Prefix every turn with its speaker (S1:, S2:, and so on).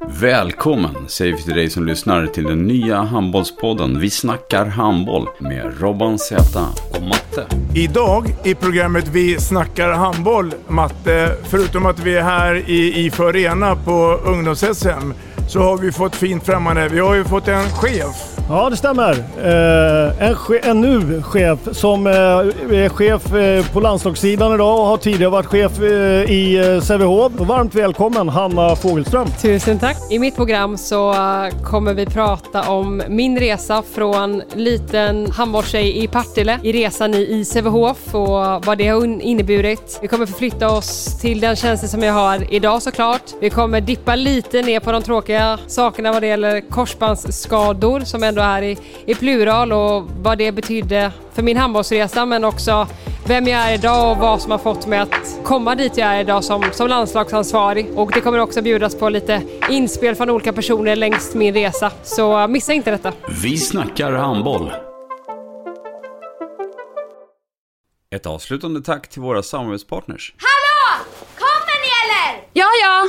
S1: Välkommen säger vi till dig som lyssnar till den nya handbollspodden Vi snackar handboll med Robban Z och Matte.
S2: Idag i programmet Vi snackar handboll, Matte, förutom att vi är här i IFÖ Arena på ungdoms-SM, så har vi fått fint främmande. Vi har ju fått en chef.
S3: Ja, det stämmer. Eh, en, che- en nu chef som eh, är chef eh, på landslagssidan idag och har tidigare varit chef eh, i eh, Sävehof. Varmt välkommen Hanna Fogelström.
S4: Tusen tack! I mitt program så eh, kommer vi prata om min resa från liten handbollstjej i Partille i resan i, Sävehof och vad det har inneburit. Vi kommer förflytta oss till den tjänsten som jag har idag såklart. Vi kommer dippa lite ner på de tråkiga sakerna vad det gäller korsbandsskador som ändå är i, i plural och vad det betydde för min handbollsresa men också vem jag är idag och vad som har fått mig att komma dit jag är idag som, som landslagsansvarig. Och det kommer också bjudas på lite inspel från olika personer längs min resa. Så missa inte detta.
S1: Vi snackar handboll. Ett avslutande tack till våra samarbetspartners.
S5: Hallå! Kommer ni eller?
S6: Ja, ja.